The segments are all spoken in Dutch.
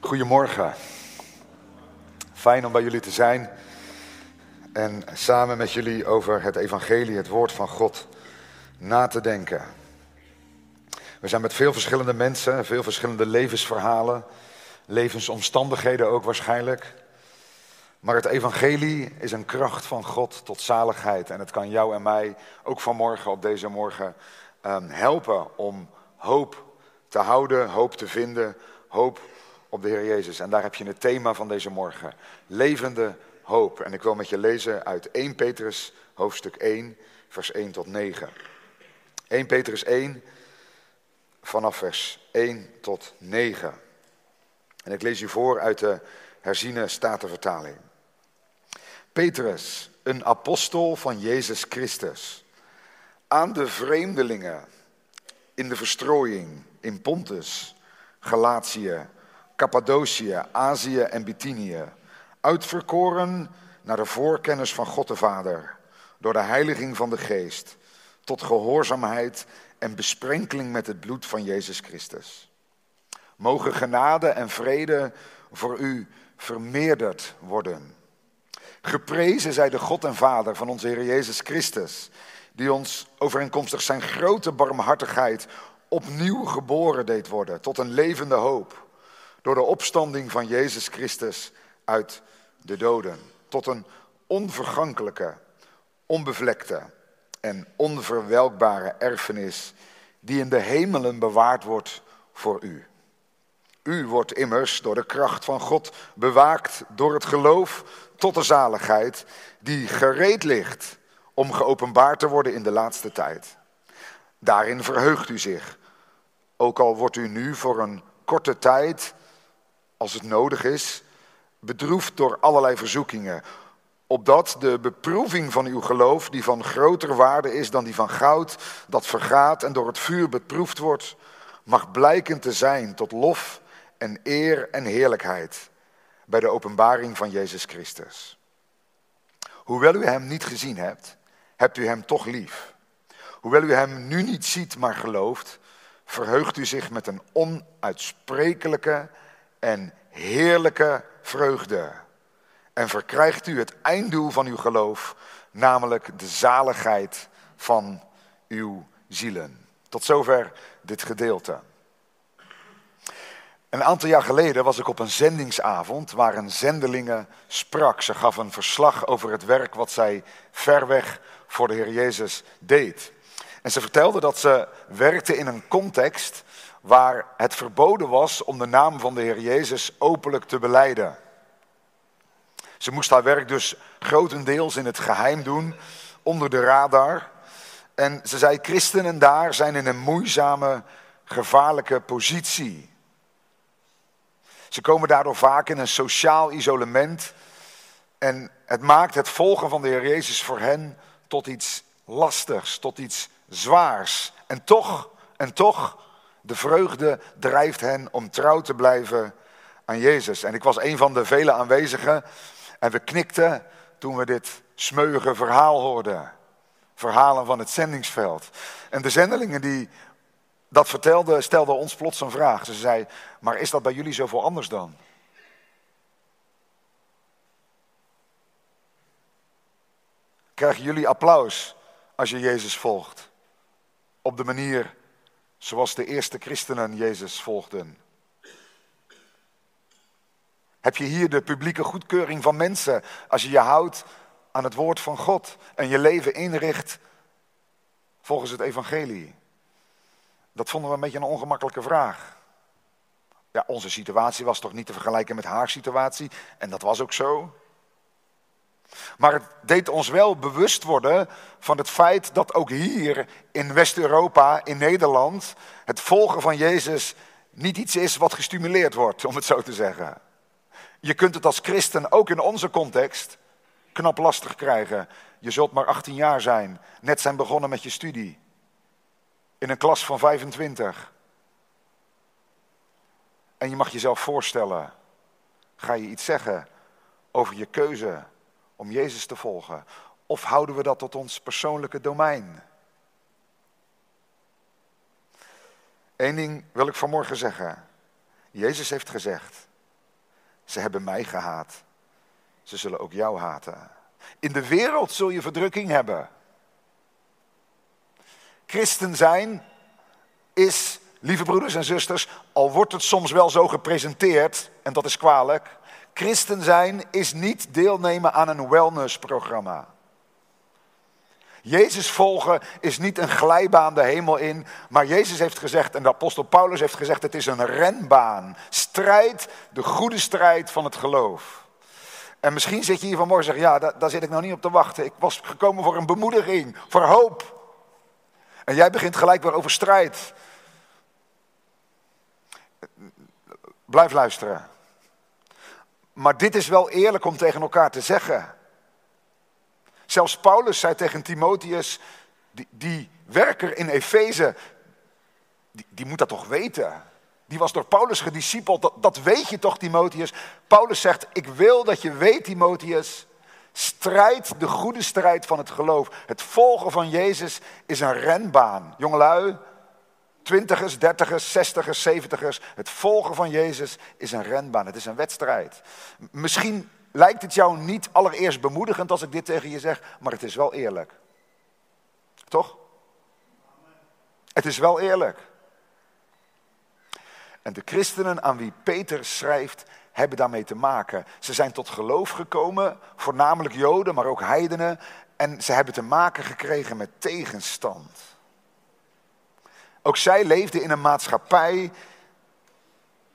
Goedemorgen. Fijn om bij jullie te zijn en samen met jullie over het evangelie, het woord van God, na te denken. We zijn met veel verschillende mensen, veel verschillende levensverhalen, levensomstandigheden ook waarschijnlijk. Maar het evangelie is een kracht van God tot zaligheid en het kan jou en mij ook vanmorgen op deze morgen ehm, helpen om hoop te houden, hoop te vinden, hoop op de Heer Jezus. En daar heb je het thema van deze morgen. Levende hoop. En ik wil met je lezen uit 1 Petrus hoofdstuk 1, vers 1 tot 9. 1 Petrus 1, vanaf vers 1 tot 9. En ik lees u voor uit de herziene statenvertaling. Petrus, een apostel van Jezus Christus, aan de vreemdelingen in de verstrooiing in Pontus, Galatië, Cappadocië, Azië en Bithynië, uitverkoren naar de voorkennis van God de Vader, door de heiliging van de Geest, tot gehoorzaamheid en besprenkeling met het bloed van Jezus Christus. Mogen genade en vrede voor u vermeerderd worden. Geprezen zij de God en Vader van onze Heer Jezus Christus, die ons overeenkomstig zijn grote barmhartigheid opnieuw geboren deed worden tot een levende hoop door de opstanding van Jezus Christus uit de doden. Tot een onvergankelijke, onbevlekte en onverwelkbare erfenis die in de hemelen bewaard wordt voor u. U wordt immers door de kracht van God bewaakt door het geloof tot de zaligheid die gereed ligt om geopenbaard te worden in de laatste tijd. Daarin verheugt u zich, ook al wordt u nu voor een korte tijd als het nodig is, bedroefd door allerlei verzoekingen, opdat de beproeving van uw geloof, die van groter waarde is dan die van goud, dat vergaat en door het vuur beproefd wordt, mag blijken te zijn tot lof en eer en heerlijkheid bij de openbaring van Jezus Christus. Hoewel u Hem niet gezien hebt, hebt u Hem toch lief. Hoewel u Hem nu niet ziet, maar gelooft, verheugt u zich met een onuitsprekelijke en heerlijke vreugde. En verkrijgt u het einddoel van uw geloof, namelijk de zaligheid van uw zielen. Tot zover dit gedeelte. Een aantal jaar geleden was ik op een zendingsavond waar een zendelinge sprak. Ze gaf een verslag over het werk wat zij ver weg voor de Heer Jezus deed. En ze vertelde dat ze werkte in een context waar het verboden was om de naam van de Heer Jezus openlijk te beleiden. Ze moest haar werk dus grotendeels in het geheim doen, onder de radar. En ze zei, christenen daar zijn in een moeizame, gevaarlijke positie. Ze komen daardoor vaak in een sociaal isolement. En het maakt het volgen van de Heer Jezus voor hen tot iets lastigs, tot iets zwaars. En toch, en toch de vreugde drijft hen om trouw te blijven aan Jezus. En ik was een van de vele aanwezigen en we knikten toen we dit smeuïge verhaal hoorden. Verhalen van het zendingsveld. En de zendelingen die dat vertelden, stelden ons plots een vraag. Ze zei, maar is dat bij jullie zoveel anders dan? Krijgen jullie applaus als je Jezus volgt? Op de manier zoals de eerste christenen Jezus volgden? Heb je hier de publieke goedkeuring van mensen als je je houdt aan het woord van God en je leven inricht volgens het evangelie? Dat vonden we een beetje een ongemakkelijke vraag. Ja, onze situatie was toch niet te vergelijken met haar situatie en dat was ook zo. Maar het deed ons wel bewust worden van het feit dat ook hier in West-Europa, in Nederland, het volgen van Jezus niet iets is wat gestimuleerd wordt, om het zo te zeggen. Je kunt het als christen ook in onze context knap lastig krijgen. Je zult maar 18 jaar zijn, net zijn begonnen met je studie. In een klas van 25. En je mag jezelf voorstellen, ga je iets zeggen over je keuze om Jezus te volgen? Of houden we dat tot ons persoonlijke domein? Eén ding wil ik vanmorgen zeggen. Jezus heeft gezegd, Ze hebben mij gehaat. Ze zullen ook jou haten. In de wereld zul je verdrukking hebben. Christen zijn is, lieve broeders en zusters, al wordt het soms wel zo gepresenteerd, en dat is kwalijk, christen zijn is niet deelnemen aan een wellnessprogramma. Jezus volgen is niet een glijbaan de hemel in, maar Jezus heeft gezegd, en de apostel Paulus heeft gezegd, het is een renbaan. Strijd, de goede strijd van het geloof. En misschien zit je hier vanmorgen en ja, daar, daar zit ik nou niet op te wachten. Ik was gekomen voor een bemoediging, voor hoop. En jij begint gelijk weer over strijd. Blijf luisteren. Maar dit is wel eerlijk om tegen elkaar te zeggen. Zelfs Paulus zei tegen Timotheus, die, die werker in Efeze, die, die, moet dat toch weten. Die was door Paulus gediscipeld, dat, dat weet je toch Timotheus. Paulus zegt, ik wil dat je weet Timotheus, strijd de goede strijd van het geloof. Het volgen van Jezus is een renbaan. Jongelui, twintigers, dertigers, zestigers, zeventigers. Het volgen van Jezus is een renbaan, het is een wedstrijd. Misschien lijkt het jou niet allereerst bemoedigend als ik dit tegen je zeg, maar het is wel eerlijk. Toch? Het is wel eerlijk. En de christenen aan wie Peter schrijft, hebben daarmee te maken. Ze zijn tot geloof gekomen, voornamelijk Joden, maar ook heidenen. En ze hebben te maken gekregen met tegenstand. Ook zij leefden in een maatschappij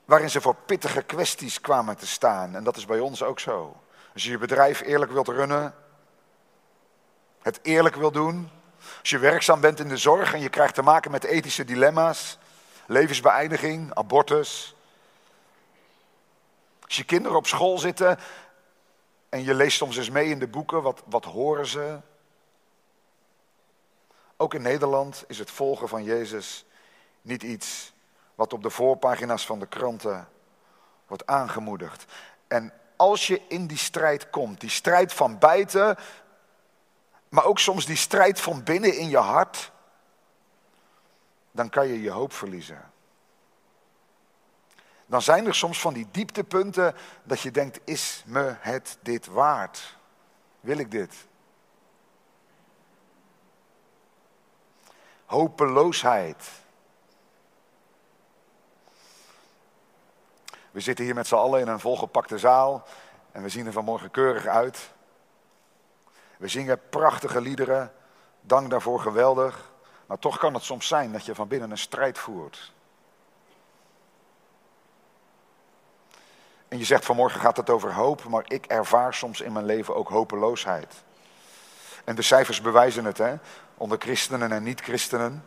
waarin ze voor pittige kwesties kwamen te staan. En dat is bij ons ook zo. Als je je bedrijf eerlijk wilt runnen, het eerlijk wil doen, als je werkzaam bent in de zorg en je krijgt te maken met ethische dilemma's, levensbeëindiging, abortus. Als je kinderen op school zitten en je leest soms eens mee in de boeken, wat, wat horen ze? Ook in Nederland is het volgen van Jezus niet iets wat op de voorpagina's van de kranten wordt aangemoedigd. En als je in die strijd komt, die strijd van buiten, maar ook soms die strijd van binnen in je hart, dan kan je je hoop verliezen. Dan zijn er soms van die dieptepunten dat je denkt, is me het dit waard? Wil ik dit? Hopeloosheid. We zitten hier met z'n allen in een volgepakte zaal en we zien er vanmorgen keurig uit. We zingen prachtige liederen, dank daarvoor geweldig. Maar toch kan het soms zijn dat je van binnen een strijd voert. En je zegt vanmorgen gaat het over hoop, maar ik ervaar soms in mijn leven ook hopeloosheid. En de cijfers bewijzen het, hè? Onder christenen en niet-christenen.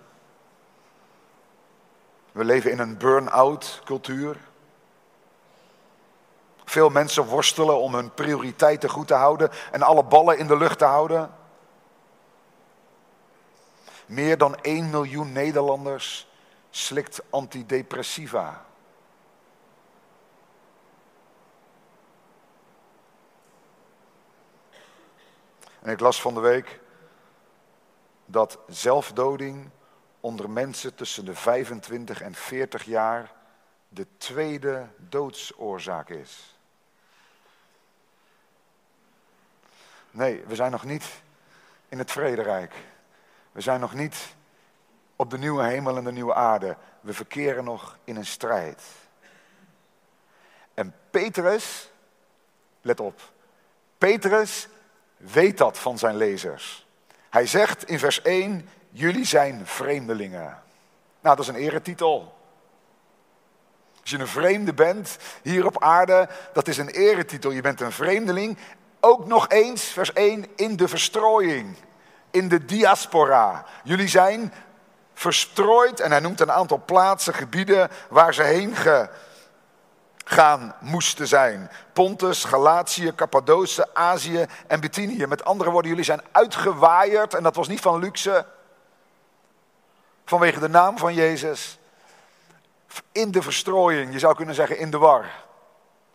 We leven in een burn-out cultuur. Veel mensen worstelen om hun prioriteiten goed te houden en alle ballen in de lucht te houden. Meer dan 1 miljoen Nederlanders slikt antidepressiva. En ik las van de week dat zelfdoding onder mensen tussen de 25 en 40 jaar de tweede doodsoorzaak is. Nee, we zijn nog niet in het vrederijk. We zijn nog niet op de nieuwe hemel en de nieuwe aarde. We verkeren nog in een strijd. En Petrus, let op, Petrus weet dat van zijn lezers. Hij zegt in vers 1, jullie zijn vreemdelingen. Nou, dat is een eretitel. Als je een vreemde bent hier op aarde, dat is een eretitel. Je bent een vreemdeling. Ook nog eens, vers 1, in de verstrooiing, in de diaspora. Jullie zijn verstrooid en hij noemt een aantal plaatsen, gebieden waar ze heen gegaan moesten zijn. Pontus, Galatië, Cappadoce, Azië en Bithynië. Met andere woorden, jullie zijn uitgewaaierd en dat was niet van luxe. Vanwege de naam van Jezus. In de verstrooiing, je zou kunnen zeggen in de war.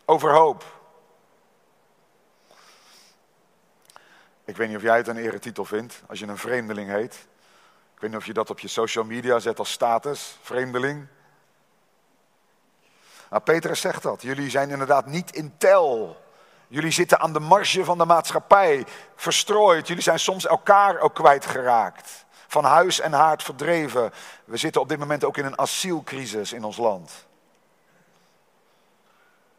Overhoop. Ik weet niet of jij het een eretitel vindt, als je een vreemdeling heet. Ik weet niet of je dat op je social media zet als status, vreemdeling. Nou, Petrus zegt dat. Jullie zijn inderdaad niet in tel. Jullie zitten aan de marge van de maatschappij, verstrooid. Jullie zijn soms elkaar ook kwijtgeraakt. Van huis en haard verdreven. We zitten op dit moment ook in een asielcrisis in ons land.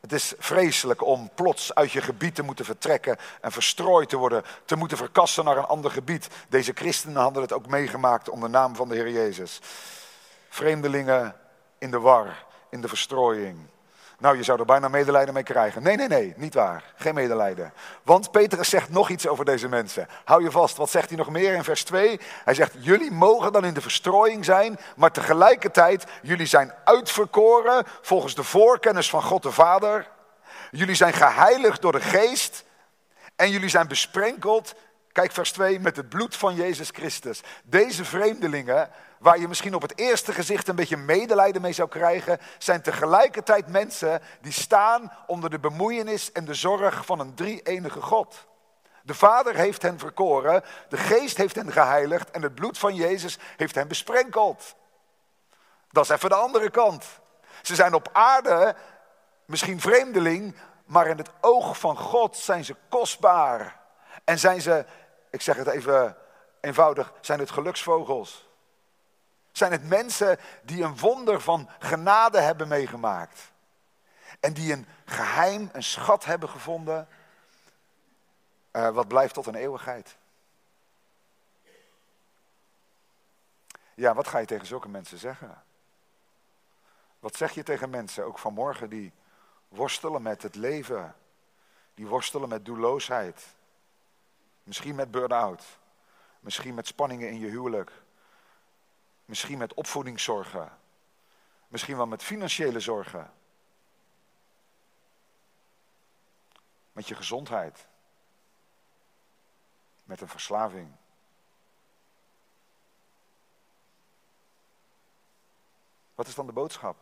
Het is vreselijk om plots uit je gebied te moeten vertrekken en verstrooid te worden, te moeten verkassen naar een ander gebied. Deze christenen hadden het ook meegemaakt onder de naam van de Heer Jezus. Vreemdelingen in de war, in de verstrooiing. Nou, je zou er bijna medelijden mee krijgen. Nee, nee, nee, niet waar. Geen medelijden. Want Petrus zegt nog iets over deze mensen. Hou je vast, wat zegt hij nog meer in vers 2? Hij zegt, jullie mogen dan in de verstrooiing zijn, maar tegelijkertijd, jullie zijn uitverkoren volgens de voorkennis van God de Vader. Jullie zijn geheiligd door de Geest en jullie zijn besprenkeld Kijk vers 2, met het bloed van Jezus Christus. Deze vreemdelingen, waar je misschien op het eerste gezicht een beetje medelijden mee zou krijgen, zijn tegelijkertijd mensen die staan onder de bemoeienis en de zorg van een drie-enige God. De Vader heeft hen verkoren, de Geest heeft hen geheiligd en het bloed van Jezus heeft hen besprenkeld. Dat is even de andere kant. Ze zijn op aarde misschien vreemdeling, maar in het oog van God zijn ze kostbaar. En zijn ze ik zeg het even eenvoudig, zijn het geluksvogels? Zijn het mensen die een wonder van genade hebben meegemaakt? En die een geheim, een schat hebben gevonden, uh, wat blijft tot een eeuwigheid? Ja, wat ga je tegen zulke mensen zeggen? Wat zeg je tegen mensen, ook vanmorgen, die worstelen met het leven, die worstelen met doelloosheid, Misschien met burn-out. Misschien met spanningen in je huwelijk. Misschien met opvoedingszorgen. Misschien wel met financiële zorgen. Met je gezondheid. Met een verslaving. Wat is dan de boodschap?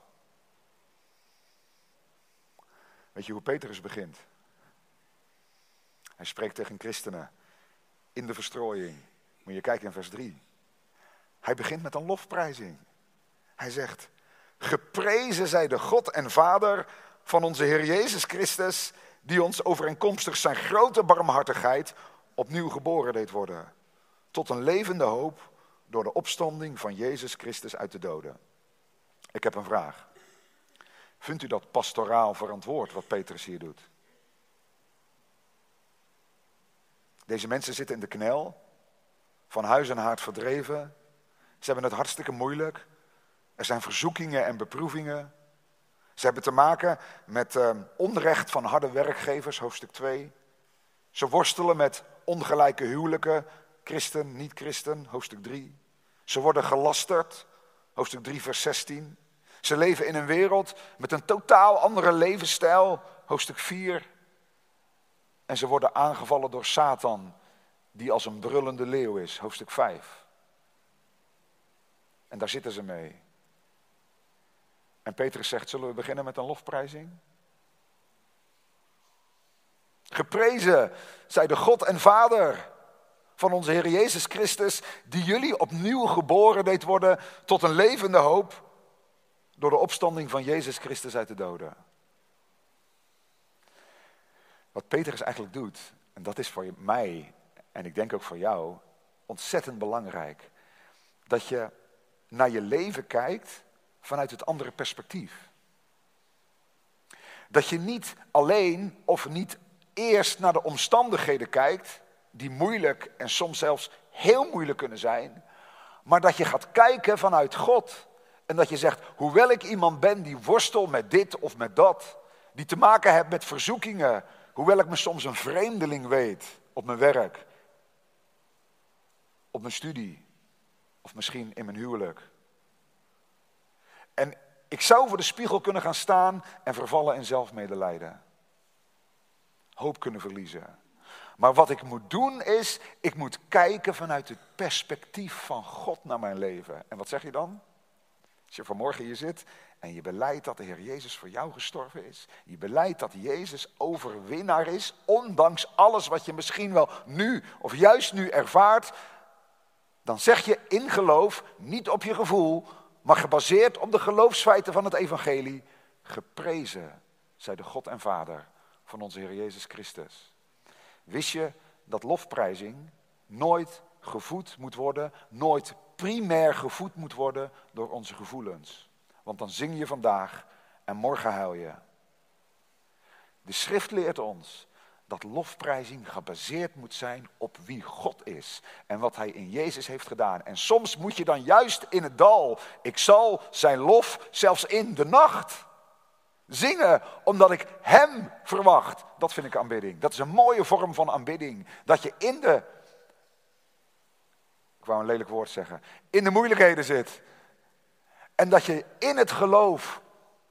Weet je hoe Petrus begint? Hij spreekt tegen christenen in de verstrooiing. Moet je kijken in vers 3. Hij begint met een lofprijzing. Hij zegt, geprezen zij de God en Vader van onze Heer Jezus Christus, die ons overeenkomstig zijn grote barmhartigheid opnieuw geboren deed worden. Tot een levende hoop door de opstanding van Jezus Christus uit de doden. Ik heb een vraag. Vindt u dat pastoraal verantwoord wat Petrus hier doet? Deze mensen zitten in de knel, van huis en haard verdreven. Ze hebben het hartstikke moeilijk. Er zijn verzoekingen en beproevingen. Ze hebben te maken met uh, onrecht van harde werkgevers, hoofdstuk 2. Ze worstelen met ongelijke huwelijken, christen, niet-christen, hoofdstuk 3. Ze worden gelasterd, hoofdstuk 3, vers 16. Ze leven in een wereld met een totaal andere levensstijl, hoofdstuk 4. En ze worden aangevallen door Satan, die als een brullende leeuw is, hoofdstuk 5. En daar zitten ze mee. En Petrus zegt, zullen we beginnen met een lofprijzing? Geprezen zij de God en Vader van onze Heer Jezus Christus, die jullie opnieuw geboren deed worden tot een levende hoop door de opstanding van Jezus Christus uit de doden. Wat Petrus eigenlijk doet, en dat is voor mij en ik denk ook voor jou ontzettend belangrijk, dat je naar je leven kijkt vanuit het andere perspectief. Dat je niet alleen of niet eerst naar de omstandigheden kijkt, die moeilijk en soms zelfs heel moeilijk kunnen zijn, maar dat je gaat kijken vanuit God. En dat je zegt, hoewel ik iemand ben die worstel met dit of met dat, die te maken heeft met verzoekingen, Hoewel ik me soms een vreemdeling weet op mijn werk, op mijn studie of misschien in mijn huwelijk. En ik zou voor de spiegel kunnen gaan staan en vervallen in zelfmedelijden. Hoop kunnen verliezen. Maar wat ik moet doen is, ik moet kijken vanuit het perspectief van God naar mijn leven. En wat zeg je dan? Als je vanmorgen hier zit en je beleidt dat de Heer Jezus voor jou gestorven is. Je beleidt dat Jezus overwinnaar is, ondanks alles wat je misschien wel nu of juist nu ervaart. Dan zeg je in geloof, niet op je gevoel, maar gebaseerd op de geloofsfeiten van het evangelie. geprezen zij de God en Vader van onze Heer Jezus Christus. Wist je dat lofprijzing nooit gevoed moet worden, nooit primair gevoed moet worden door onze gevoelens? Want dan zing je vandaag en morgen huil je. De schrift leert ons dat lofprijzing gebaseerd moet zijn op wie God is en wat Hij in Jezus heeft gedaan. En soms moet je dan juist in het dal, ik zal zijn lof zelfs in de nacht zingen, omdat ik Hem verwacht. Dat vind ik aanbidding. Dat is een mooie vorm van aanbidding. Dat je in de, ik wou een lelijk woord zeggen, in de moeilijkheden zit. En dat je in het geloof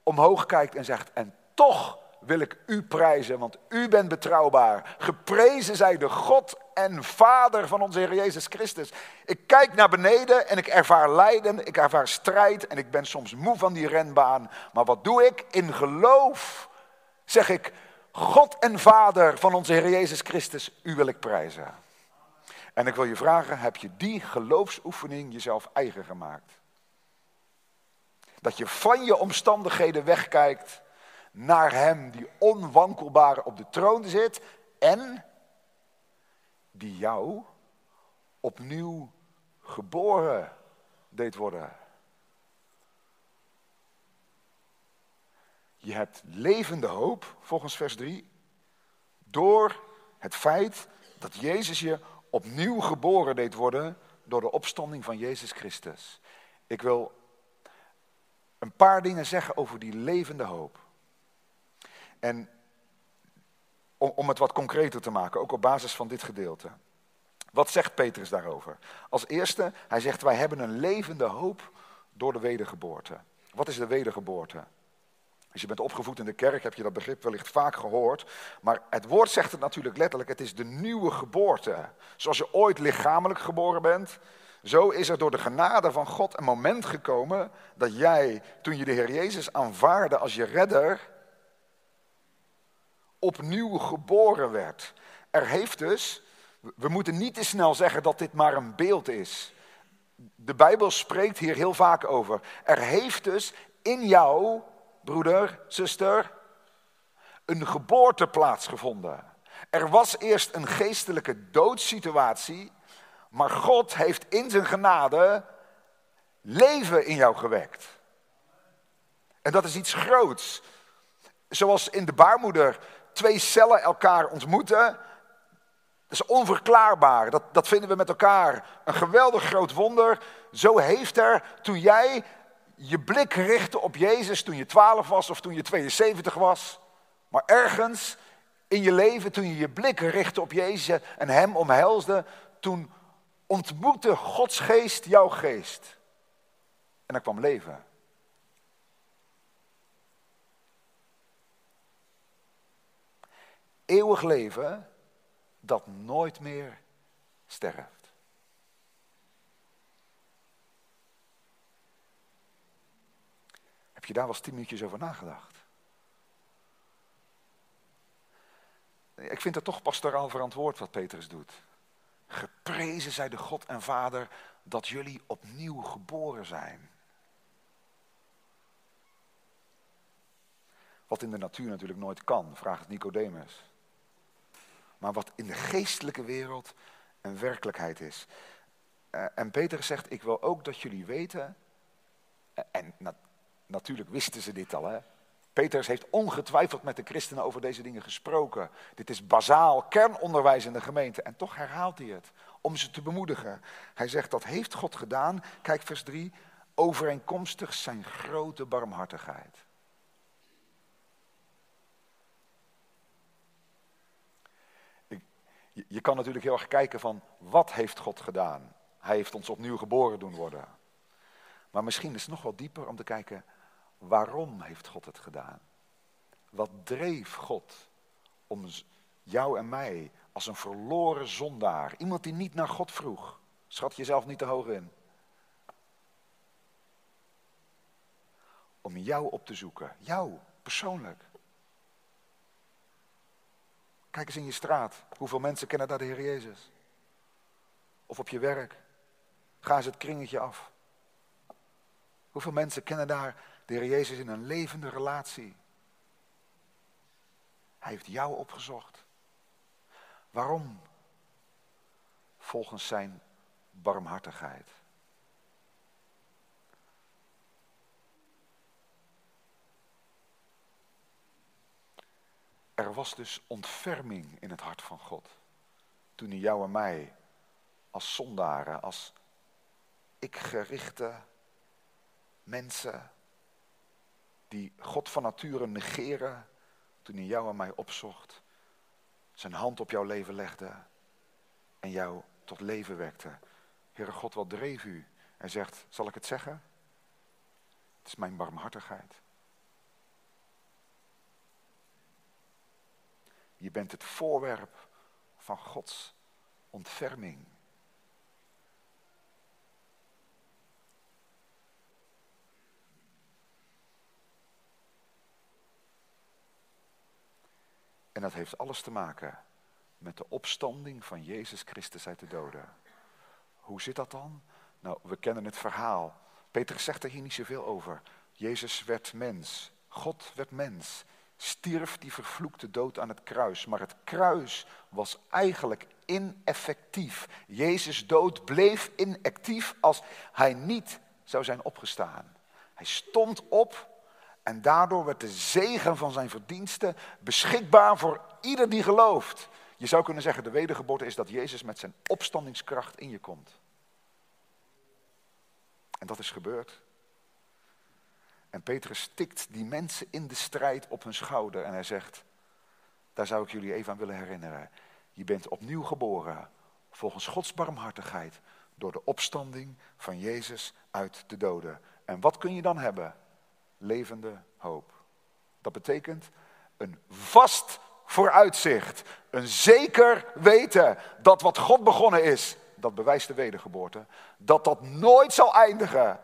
omhoog kijkt en zegt, en toch wil ik u prijzen, want u bent betrouwbaar. Geprezen zij de God en Vader van onze Heer Jezus Christus. Ik kijk naar beneden en ik ervaar lijden, ik ervaar strijd en ik ben soms moe van die renbaan. Maar wat doe ik? In geloof zeg ik, God en Vader van onze Heer Jezus Christus, u wil ik prijzen. En ik wil je vragen, heb je die geloofsoefening jezelf eigen gemaakt? Dat je van je omstandigheden wegkijkt naar Hem die onwankelbaar op de troon zit en die jou opnieuw geboren deed worden. Je hebt levende hoop, volgens vers 3, door het feit dat Jezus je opnieuw geboren deed worden door de opstanding van Jezus Christus. Ik wil een paar dingen zeggen over die levende hoop. En om, om het wat concreter te maken, ook op basis van dit gedeelte. Wat zegt Petrus daarover? Als eerste, hij zegt wij hebben een levende hoop door de wedergeboorte. Wat is de wedergeboorte? Als je bent opgevoed in de kerk heb je dat begrip wellicht vaak gehoord. Maar het woord zegt het natuurlijk letterlijk, het is de nieuwe geboorte. Zoals je ooit lichamelijk geboren bent, zo is er door de genade van God een moment gekomen dat jij, toen je de Heer Jezus aanvaarde als je redder, opnieuw geboren werd. Er heeft dus, we moeten niet te snel zeggen dat dit maar een beeld is. De Bijbel spreekt hier heel vaak over. Er heeft dus in jou, broeder, zuster, een geboorte plaatsgevonden. Er was eerst een geestelijke doodsituatie, maar God heeft in zijn genade leven in jou gewekt. En dat is iets groots. Zoals in de baarmoeder twee cellen elkaar ontmoeten. Dat is onverklaarbaar. Dat, dat vinden we met elkaar een geweldig groot wonder. Zo heeft er, toen jij je blik richtte op Jezus, toen je 12 was of toen je 72 was, maar ergens in je leven, toen je je blik richtte op Jezus en Hem omhelsde, toen ontmoette Gods geest jouw geest. En er kwam leven. Eeuwig leven dat nooit meer sterft. Heb je daar wel eens tien minuutjes over nagedacht? Ik vind het toch pastoraal verantwoord wat Petrus doet. Geprezen zij de God en Vader dat jullie opnieuw geboren zijn. Wat in de natuur natuurlijk nooit kan, vraagt Nicodemus maar wat in de geestelijke wereld een werkelijkheid is. Uh, en Peter zegt, ik wil ook dat jullie weten, uh, en natuurlijk wisten ze dit al, hè? Petrus heeft ongetwijfeld met de christenen over deze dingen gesproken. Dit is bazaal kernonderwijs in de gemeente. En toch herhaalt hij het, om ze te bemoedigen. Hij zegt, dat heeft God gedaan, kijk vers 3, overeenkomstig zijn grote barmhartigheid. Je kan natuurlijk heel erg kijken van wat heeft God gedaan? Hij heeft ons opnieuw geboren doen worden. Maar misschien is het nog wel dieper om te kijken, waarom heeft God het gedaan? Wat dreef God om jou en mij als een verloren zondaar, iemand die niet naar God vroeg, schat jezelf niet te hoog in, om jou op te zoeken, jou persoonlijk. Kijk eens in je straat. Hoeveel mensen kennen daar de Heer Jezus? Of op je werk. Ga eens het kringetje af. Hoeveel mensen kennen daar De Heer Jezus in een levende relatie. Hij heeft jou opgezocht. Waarom? Volgens zijn barmhartigheid. Er was dus ontferming in het hart van God. Toen hij jou en mij als zondaren, als ik-gerichte mensen die God van nature negeren, toen hij jou en mij opzocht, zijn hand op jouw leven legde en jou tot leven wekte. Heere God, wat dreef u? Hij zegt, zal ik het zeggen? Het is mijn barmhartigheid. Je bent het voorwerp van Gods ontferming. En dat heeft alles te maken met de opstanding van Jezus Christus uit de doden. Hoe zit dat dan? Nou, we kennen het verhaal. Petrus zegt er hier niet zoveel over. Jezus werd mens. God werd mens. Stierf die vervloekte dood aan het kruis. Maar het kruis was eigenlijk ineffectief. Jezus dood bleef inactief als hij niet zou zijn opgestaan. Hij stond op en daardoor werd de zegen van zijn verdiensten beschikbaar voor ieder die gelooft. Je zou kunnen zeggen, de wedergeboorte is dat Jezus met zijn opstandingskracht in je komt. En dat is gebeurd. En Petrus tikt die mensen in de strijd op hun schouder en hij zegt, daar zou ik jullie even aan willen herinneren. Je bent opnieuw geboren volgens Gods barmhartigheid door de opstanding van Jezus uit de doden. En wat kun je dan hebben? Levende hoop. Dat betekent een vast vooruitzicht. Een zeker weten dat wat God begonnen is, dat bewijst de wedergeboorte, dat dat nooit zal eindigen.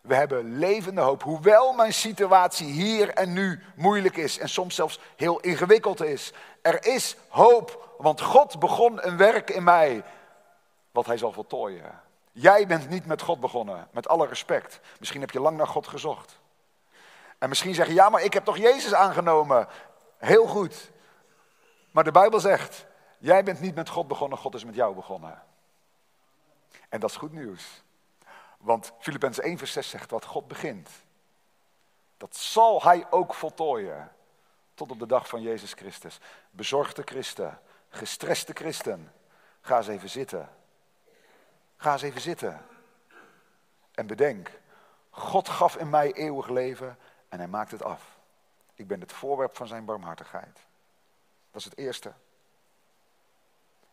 We hebben levende hoop, hoewel mijn situatie hier en nu moeilijk is en soms zelfs heel ingewikkeld is. Er is hoop, want God begon een werk in mij, wat hij zal voltooien. Jij bent niet met God begonnen, met alle respect. Misschien heb je lang naar God gezocht. En misschien zeg je, ja, maar ik heb toch Jezus aangenomen. Heel goed. Maar de Bijbel zegt, jij bent niet met God begonnen, God is met jou begonnen. En dat is goed nieuws. Want Filippenzen 1 vers 6 zegt, wat God begint, dat zal hij ook voltooien. Tot op de dag van Jezus Christus. Bezorgde christen, gestreste christen, ga eens even zitten. Ga eens even zitten. En bedenk, God gaf in mij eeuwig leven en hij maakt het af. Ik ben het voorwerp van zijn barmhartigheid. Dat is het eerste.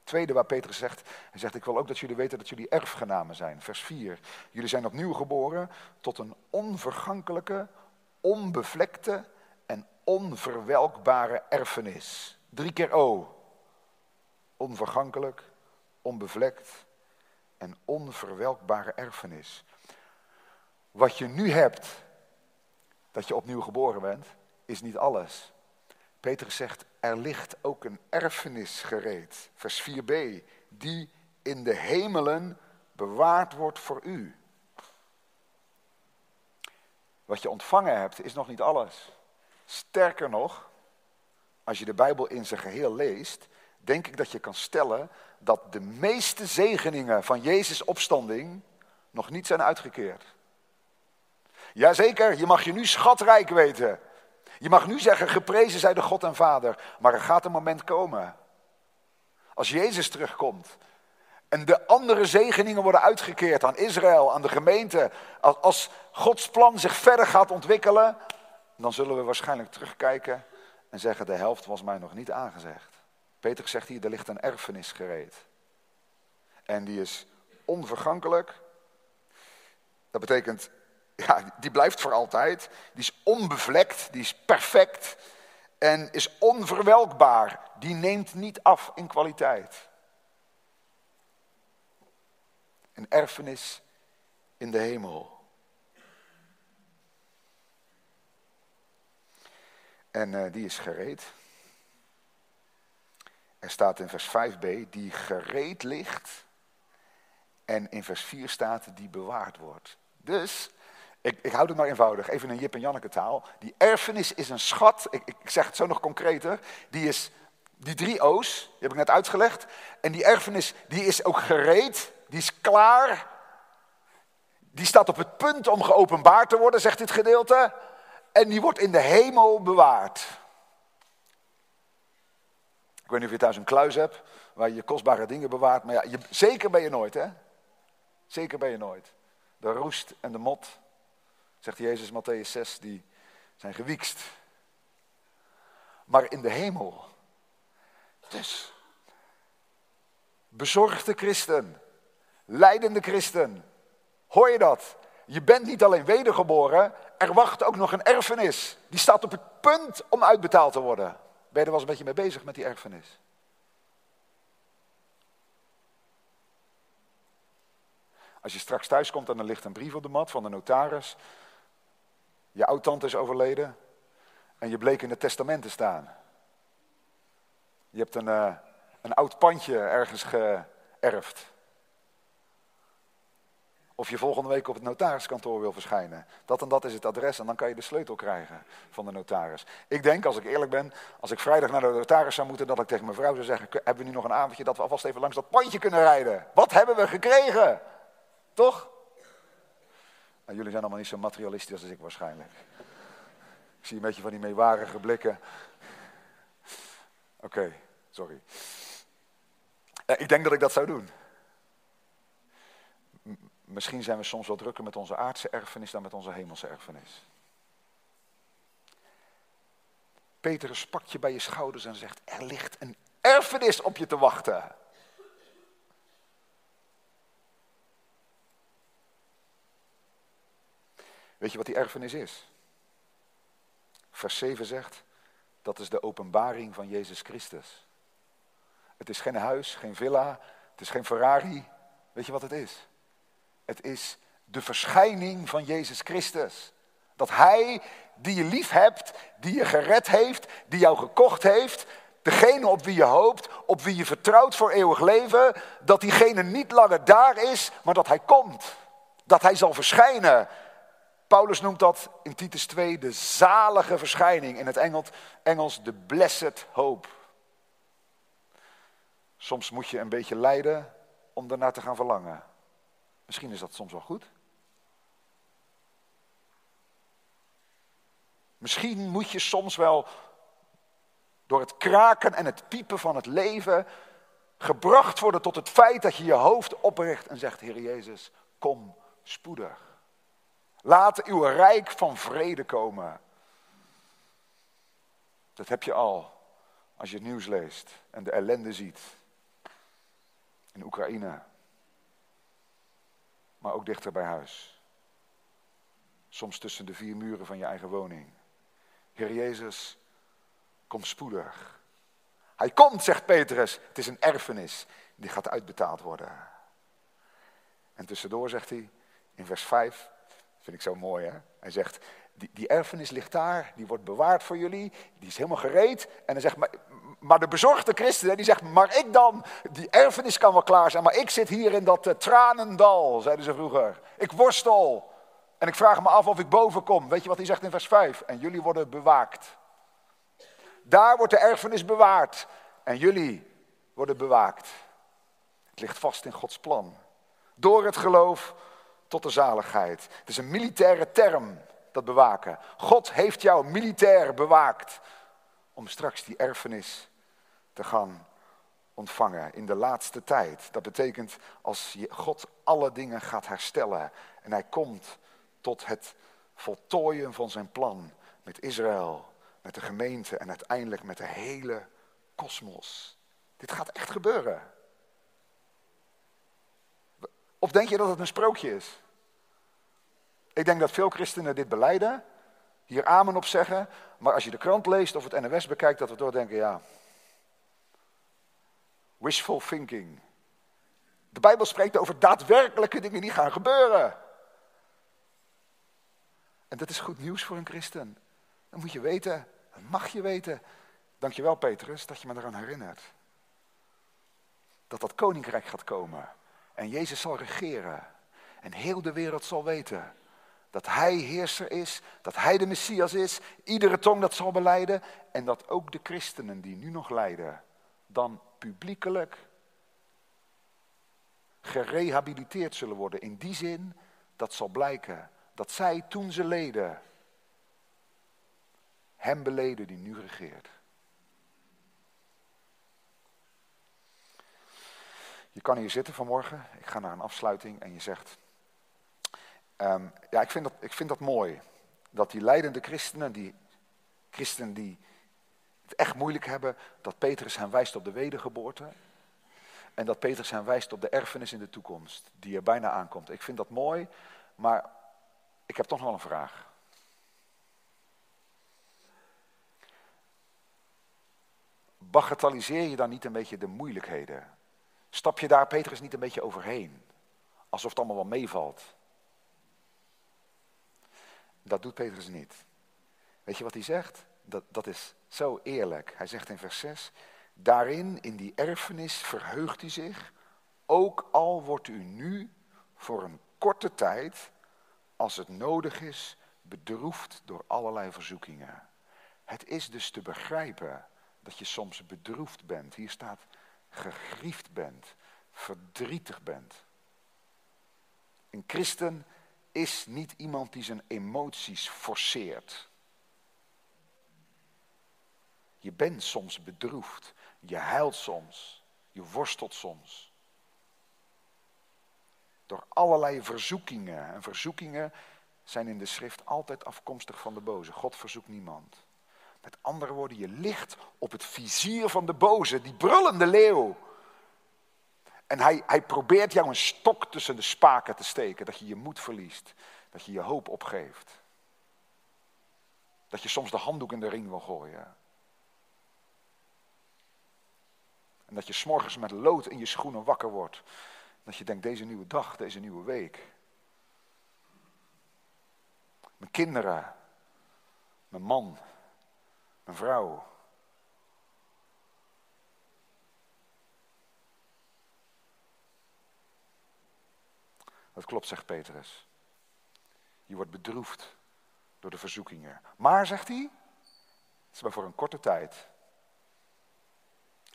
Tweede waar Petrus zegt, hij zegt, ik wil ook dat jullie weten dat jullie erfgenamen zijn. Vers 4. Jullie zijn opnieuw geboren tot een onvergankelijke, onbevlekte en onverwelkbare erfenis. Drie keer O. Onvergankelijk, onbevlekt en onverwelkbare erfenis. Wat je nu hebt, dat je opnieuw geboren bent, is niet alles. Petrus zegt, er ligt ook een erfenis gereed. Vers 4b, die in de hemelen bewaard wordt voor u. Wat je ontvangen hebt is nog niet alles. Sterker nog, als je de Bijbel in zijn geheel leest, denk ik dat je kan stellen dat de meeste zegeningen van Jezus' opstanding nog niet zijn uitgekeerd. Jazeker, je mag je nu schatrijk weten. Je mag nu zeggen, geprezen zij de God en Vader. Maar er gaat een moment komen. Als Jezus terugkomt. En de andere zegeningen worden uitgekeerd aan Israël, aan de gemeente. Als Gods plan zich verder gaat ontwikkelen. Dan zullen we waarschijnlijk terugkijken en zeggen, de helft was mij nog niet aangezegd. Peter zegt hier, er ligt een erfenis gereed. En die is onvergankelijk. Dat betekent, ja, die blijft voor altijd. Die is onbevlekt, die is perfect en is onverwelkbaar. Die neemt niet af in kwaliteit. Een erfenis in de hemel. En uh, die is gereed. Er staat in vers 5b, die gereed ligt. En in vers 4 staat, die bewaard wordt. Dus Ik, ik houd het maar eenvoudig, even in Jip en Janneke taal. Die erfenis is een schat, ik, ik zeg het zo nog concreter, die is die drie O's, die heb ik net uitgelegd. En die erfenis die is ook gereed, die is klaar. Die staat op het punt om geopenbaard te worden, zegt dit gedeelte. En die wordt in de hemel bewaard. Ik weet niet of je thuis een kluis hebt waar je je kostbare dingen bewaart. Maar ja, je, zeker ben je nooit, hè? Zeker ben je nooit. De roest en de mot, zegt Jezus Matthäus 6, die zijn gewiekst. Maar in de hemel. Dus, bezorgde christen, leidende christen, hoor je dat? Je bent niet alleen wedergeboren, er wacht ook nog een erfenis. Die staat op het punt om uitbetaald te worden. Ben je er wel eens een beetje mee bezig met die erfenis? Als je straks thuis komt en er ligt een brief op de mat van de notaris. Je oud-tante is overleden en je bleek in het testament te staan. Je hebt een, uh, een oud pandje ergens geërfd. Of je volgende week op het notariskantoor wil verschijnen. Dat en dat is het adres en dan kan je de sleutel krijgen van de notaris. Ik denk, als ik eerlijk ben, als ik vrijdag naar de notaris zou moeten, dat ik tegen mijn vrouw zou zeggen, hebben we nu nog een avondje dat we alvast even langs dat pandje kunnen rijden? Wat hebben we gekregen? Toch? Nou, jullie zijn allemaal niet zo materialistisch als ik waarschijnlijk. Ik zie een beetje van die meewarige blikken. Oké, sorry. Ik denk dat ik dat zou doen. Misschien zijn we soms wel drukker met onze aardse erfenis dan met onze hemelse erfenis. Petrus pakt je bij je schouders en zegt: Er ligt een erfenis op je te wachten. Weet je wat die erfenis is? Vers 7 zegt: Dat is de openbaring van Jezus Christus. Het is geen huis, geen villa, het is geen Ferrari. Weet je wat het is? Het is de verschijning van Jezus Christus. Dat Hij die je lief hebt, die je gered heeft, die jou gekocht heeft, degene op wie je hoopt, op wie je vertrouwt voor eeuwig leven, dat diegene niet langer daar is, maar dat Hij komt. Dat Hij zal verschijnen. Paulus noemt dat in Titus 2 de zalige verschijning, in het Engels, Engels de blessed hope. Soms moet je een beetje lijden om ernaar te gaan verlangen. Misschien is dat soms wel goed. Misschien moet je soms wel door het kraken en het piepen van het leven gebracht worden tot het feit dat je je hoofd opricht en zegt, Heer Jezus, kom spoedig. Laat uw rijk van vrede komen. Dat heb je al als je het nieuws leest en de ellende ziet. In Oekraïne, maar ook dichter bij huis. Soms tussen de vier muren van je eigen woning. Heer Jezus, kom spoedig. Hij komt, zegt Petrus. Het is een erfenis die gaat uitbetaald worden. En tussendoor zegt hij in vers 5, vind ik zo mooi hè. Hij zegt, die, die erfenis ligt daar, die wordt bewaard voor jullie, die is helemaal gereed. En hij zegt, maar, maar de bezorgde christen, die zegt, maar ik dan, die erfenis kan wel klaar zijn, maar ik zit hier in dat uh, tranendal, zeiden ze vroeger. Ik worstel en ik vraag me af of ik boven kom. Weet je wat hij zegt in vers 5? En jullie worden bewaakt. Daar wordt de erfenis bewaard en jullie worden bewaakt. Het ligt vast in Gods plan. Door het geloof tot de zaligheid. Het is een militaire term, dat bewaken. God heeft jou militair bewaakt om straks die erfenis te gaan ontvangen in de laatste tijd. Dat betekent als God alle dingen gaat herstellen en hij komt tot het voltooien van zijn plan met Israël, met de gemeente en uiteindelijk met de hele kosmos. Dit gaat echt gebeuren. Of denk je dat het een sprookje is? Ik denk dat veel christenen dit beleiden, hier amen op zeggen, maar als je de krant leest of het NWS bekijkt, dat we doordenken, ja, wishful thinking. De Bijbel spreekt over daadwerkelijke dingen die gaan gebeuren. En dat is goed nieuws voor een christen. Dat moet je weten, dat mag je weten. Dankjewel Petrus dat je me eraan herinnert. Dat dat koninkrijk gaat komen. En Jezus zal regeren. En heel de wereld zal weten dat hij heerser is, dat hij de Messias is, iedere tong dat zal beleiden en dat ook de christenen die nu nog lijden, dan publiekelijk gerehabiliteerd zullen worden. In die zin dat zal blijken dat zij toen ze leden, hem beleden die nu regeert. Je kan hier zitten vanmorgen, ik ga naar een afsluiting en je zegt, ehm, ja ik vind, dat, ik vind dat mooi, dat die leidende christenen, die christenen die het echt moeilijk hebben, dat Petrus hen wijst op de wedergeboorte. En dat Petrus hen wijst op de erfenis in de toekomst, die er bijna aankomt. Ik vind dat mooi, maar ik heb toch nog wel een vraag. Bagatelliseer je dan niet een beetje de moeilijkheden? Stap je daar, Petrus, niet een beetje overheen? Alsof het allemaal wel meevalt. Dat doet Petrus niet. Weet je wat hij zegt? Dat, dat is zo eerlijk. Hij zegt in vers 6, daarin, in die erfenis, verheugt u zich, ook al wordt u nu voor een korte tijd, als het nodig is, bedroefd door allerlei verzoekingen. Het is dus te begrijpen dat je soms bedroefd bent. Hier staat gegriefd bent, verdrietig bent. Een christen is niet iemand die zijn emoties forceert. Je bent soms bedroefd, je huilt soms, je worstelt soms. Door allerlei verzoekingen. En verzoekingen zijn in de schrift altijd afkomstig van de boze. God verzoekt niemand. Met andere woorden, je ligt op het vizier van de boze, die brullende leeuw. En hij, hij probeert jou een stok tussen de spaken te steken, dat je je moed verliest, dat je je hoop opgeeft. Dat je soms de handdoek in de ring wil gooien. En dat je s'morgens met lood in je schoenen wakker wordt. Dat je denkt, deze nieuwe dag, deze nieuwe week. Mijn kinderen, mijn man, mijn vrouw. Dat klopt, zegt Petrus. Je wordt bedroefd door de verzoekingen. Maar, zegt hij, het is maar voor een korte tijd.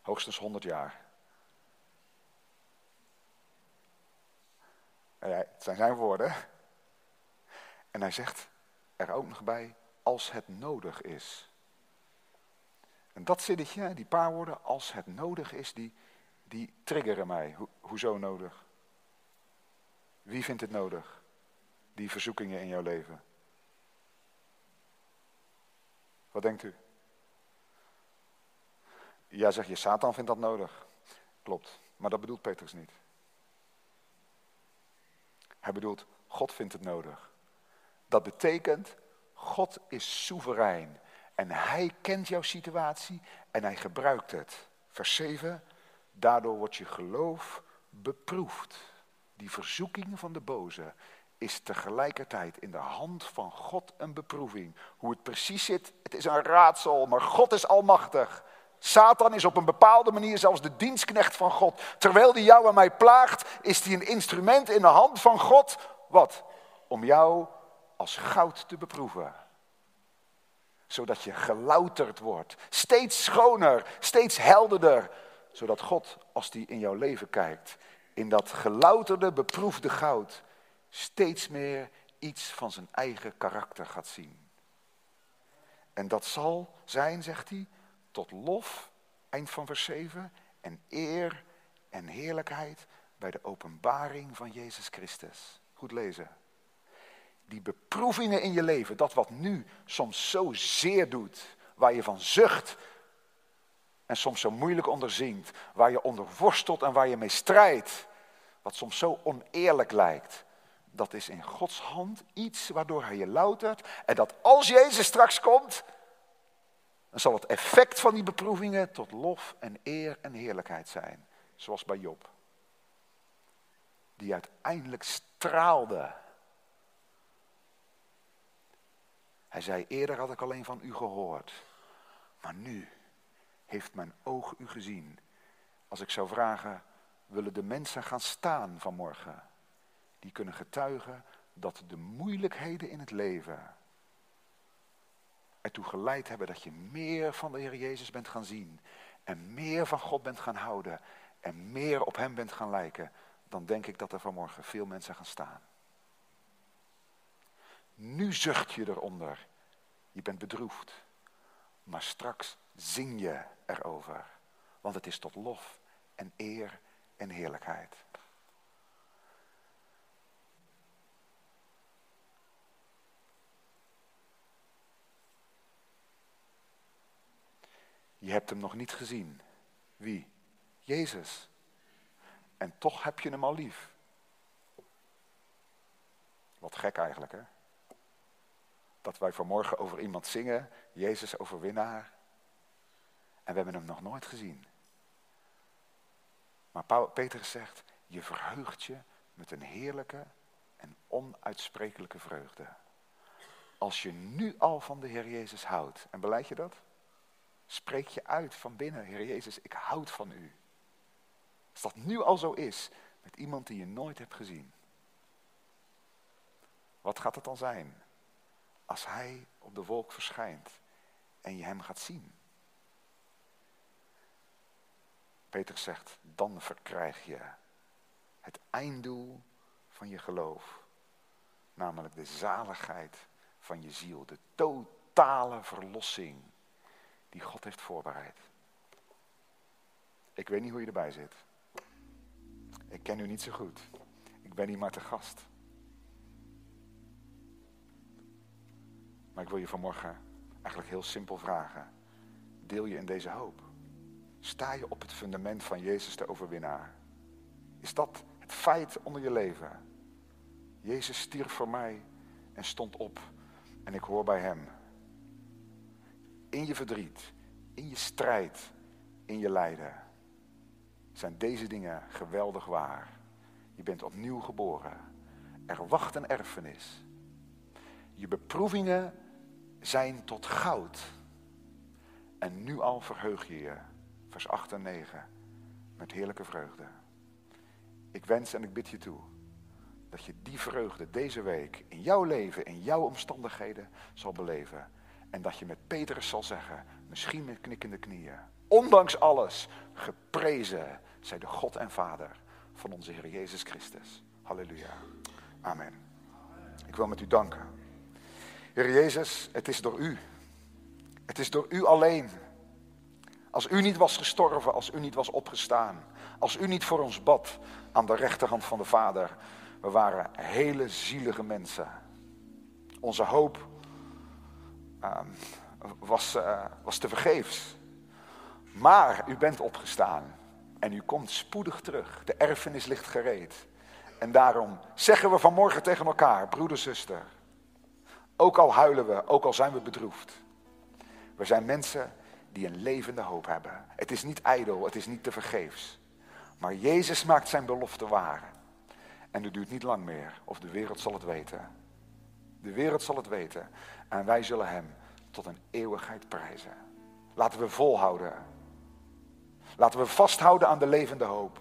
Hoogstens 100 jaar. Het zijn zijn woorden. En hij zegt er ook nog bij, als het nodig is. En dat zinnetje, die paar woorden, als het nodig is, die, die triggeren mij. Ho, hoezo nodig? Wie vindt het nodig? Die verzoekingen in jouw leven. Wat denkt u? Ja, zeg je, Satan vindt dat nodig. Klopt, maar dat bedoelt Petrus niet. Hij bedoelt, God vindt het nodig. Dat betekent, God is soeverein. En hij kent jouw situatie en hij gebruikt het. Vers 7, daardoor wordt je geloof beproefd. Die verzoeking van de boze is tegelijkertijd in de hand van God een beproeving. Hoe het precies zit, het is een raadsel, maar God is almachtig. Satan is op een bepaalde manier zelfs de dienstknecht van God. Terwijl hij jou en mij plaagt, is hij een instrument in de hand van God. Wat? Om jou als goud te beproeven. Zodat je gelouterd wordt. Steeds schoner, steeds helderder. Zodat God, als hij in jouw leven kijkt, in dat gelouterde, beproefde goud, steeds meer iets van zijn eigen karakter gaat zien. En dat zal zijn, zegt hij, tot lof, eind van vers 7, en eer en heerlijkheid bij de openbaring van Jezus Christus. Goed lezen. Die beproevingen in je leven, dat wat nu soms zo zeer doet, waar je van zucht en soms zo moeilijk onderzinkt, waar je onder worstelt en waar je mee strijdt, wat soms zo oneerlijk lijkt, dat is in Gods hand iets waardoor hij je loutert en dat als Jezus straks komt, dan zal het effect van die beproevingen tot lof en eer en heerlijkheid zijn. Zoals bij Job. Die uiteindelijk straalde. Hij zei, eerder had ik alleen van u gehoord. Maar nu heeft mijn oog u gezien. Als ik zou vragen, willen de mensen gaan staan vanmorgen? Die kunnen getuigen dat de moeilijkheden in het leven ertoe geleid hebben dat je meer van de Heer Jezus bent gaan zien en meer van God bent gaan houden en meer op Hem bent gaan lijken, dan denk ik dat er vanmorgen veel mensen gaan staan. Nu zucht je eronder. Je bent bedroefd. Maar straks zing je erover. Want het is tot lof en eer en heerlijkheid. Je hebt hem nog niet gezien. Wie? Jezus. En toch heb je hem al lief. Wat gek eigenlijk, hè? Dat wij vanmorgen over iemand zingen, Jezus overwinnaar. En we hebben hem nog nooit gezien. Maar Petrus zegt, je verheugt je met een heerlijke en onuitsprekelijke vreugde. Als je nu al van de Heer Jezus houdt, en beleid je dat? Spreek je uit van binnen, Heer Jezus, ik houd van u. Als dat nu al zo is, met iemand die je nooit hebt gezien. Wat gaat het dan zijn als hij op de wolk verschijnt en je hem gaat zien? Peter zegt, dan verkrijg je het einddoel van je geloof. Namelijk de zaligheid van je ziel, de totale verlossing die God heeft voorbereid. Ik weet niet hoe je erbij zit. Ik ken u niet zo goed. Ik ben hier maar te gast. Maar ik wil je vanmorgen eigenlijk heel simpel vragen. Deel je in deze hoop? Sta je op het fundament van Jezus de overwinnaar? Is dat het feit onder je leven? Jezus stierf voor mij en stond op en ik hoor bij hem. In je verdriet, in je strijd, in je lijden zijn deze dingen geweldig waar. Je bent opnieuw geboren. Er wacht een erfenis. Je beproevingen zijn tot goud. En nu al verheug je je, vers 8 en 9, met heerlijke vreugde. Ik wens en ik bid je toe dat je die vreugde deze week in jouw leven, in jouw omstandigheden zal beleven. En dat je met Petrus zal zeggen, misschien met knikkende knieën, ondanks alles, geprezen zij de God en Vader van onze Heer Jezus Christus. Halleluja. Amen. Ik wil met u danken. Heer Jezus, het is door u. Het is door u alleen. Als u niet was gestorven, als u niet was opgestaan, als u niet voor ons bad aan de rechterhand van de Vader, we waren hele zielige mensen. Onze hoop uh, was, uh, was te vergeefs. Maar u bent opgestaan. En u komt spoedig terug. De erfenis ligt gereed. En daarom zeggen we vanmorgen tegen elkaar, broeder, zuster. Ook al huilen we, ook al zijn we bedroefd. We zijn mensen die een levende hoop hebben. Het is niet ijdel, het is niet te vergeefs. Maar Jezus maakt zijn belofte waar. En het duurt niet lang meer, of de wereld zal het weten. De wereld zal het weten. En wij zullen hem tot een eeuwigheid prijzen. Laten we volhouden Laten we vasthouden aan de levende hoop.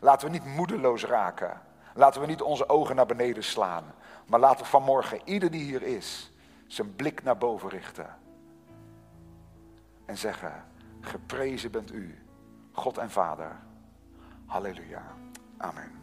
Laten we niet moedeloos raken. Laten we niet onze ogen naar beneden slaan. Maar laten we vanmorgen, ieder die hier is, zijn blik naar boven richten. En zeggen, geprezen bent u, God en Vader. Halleluja. Amen.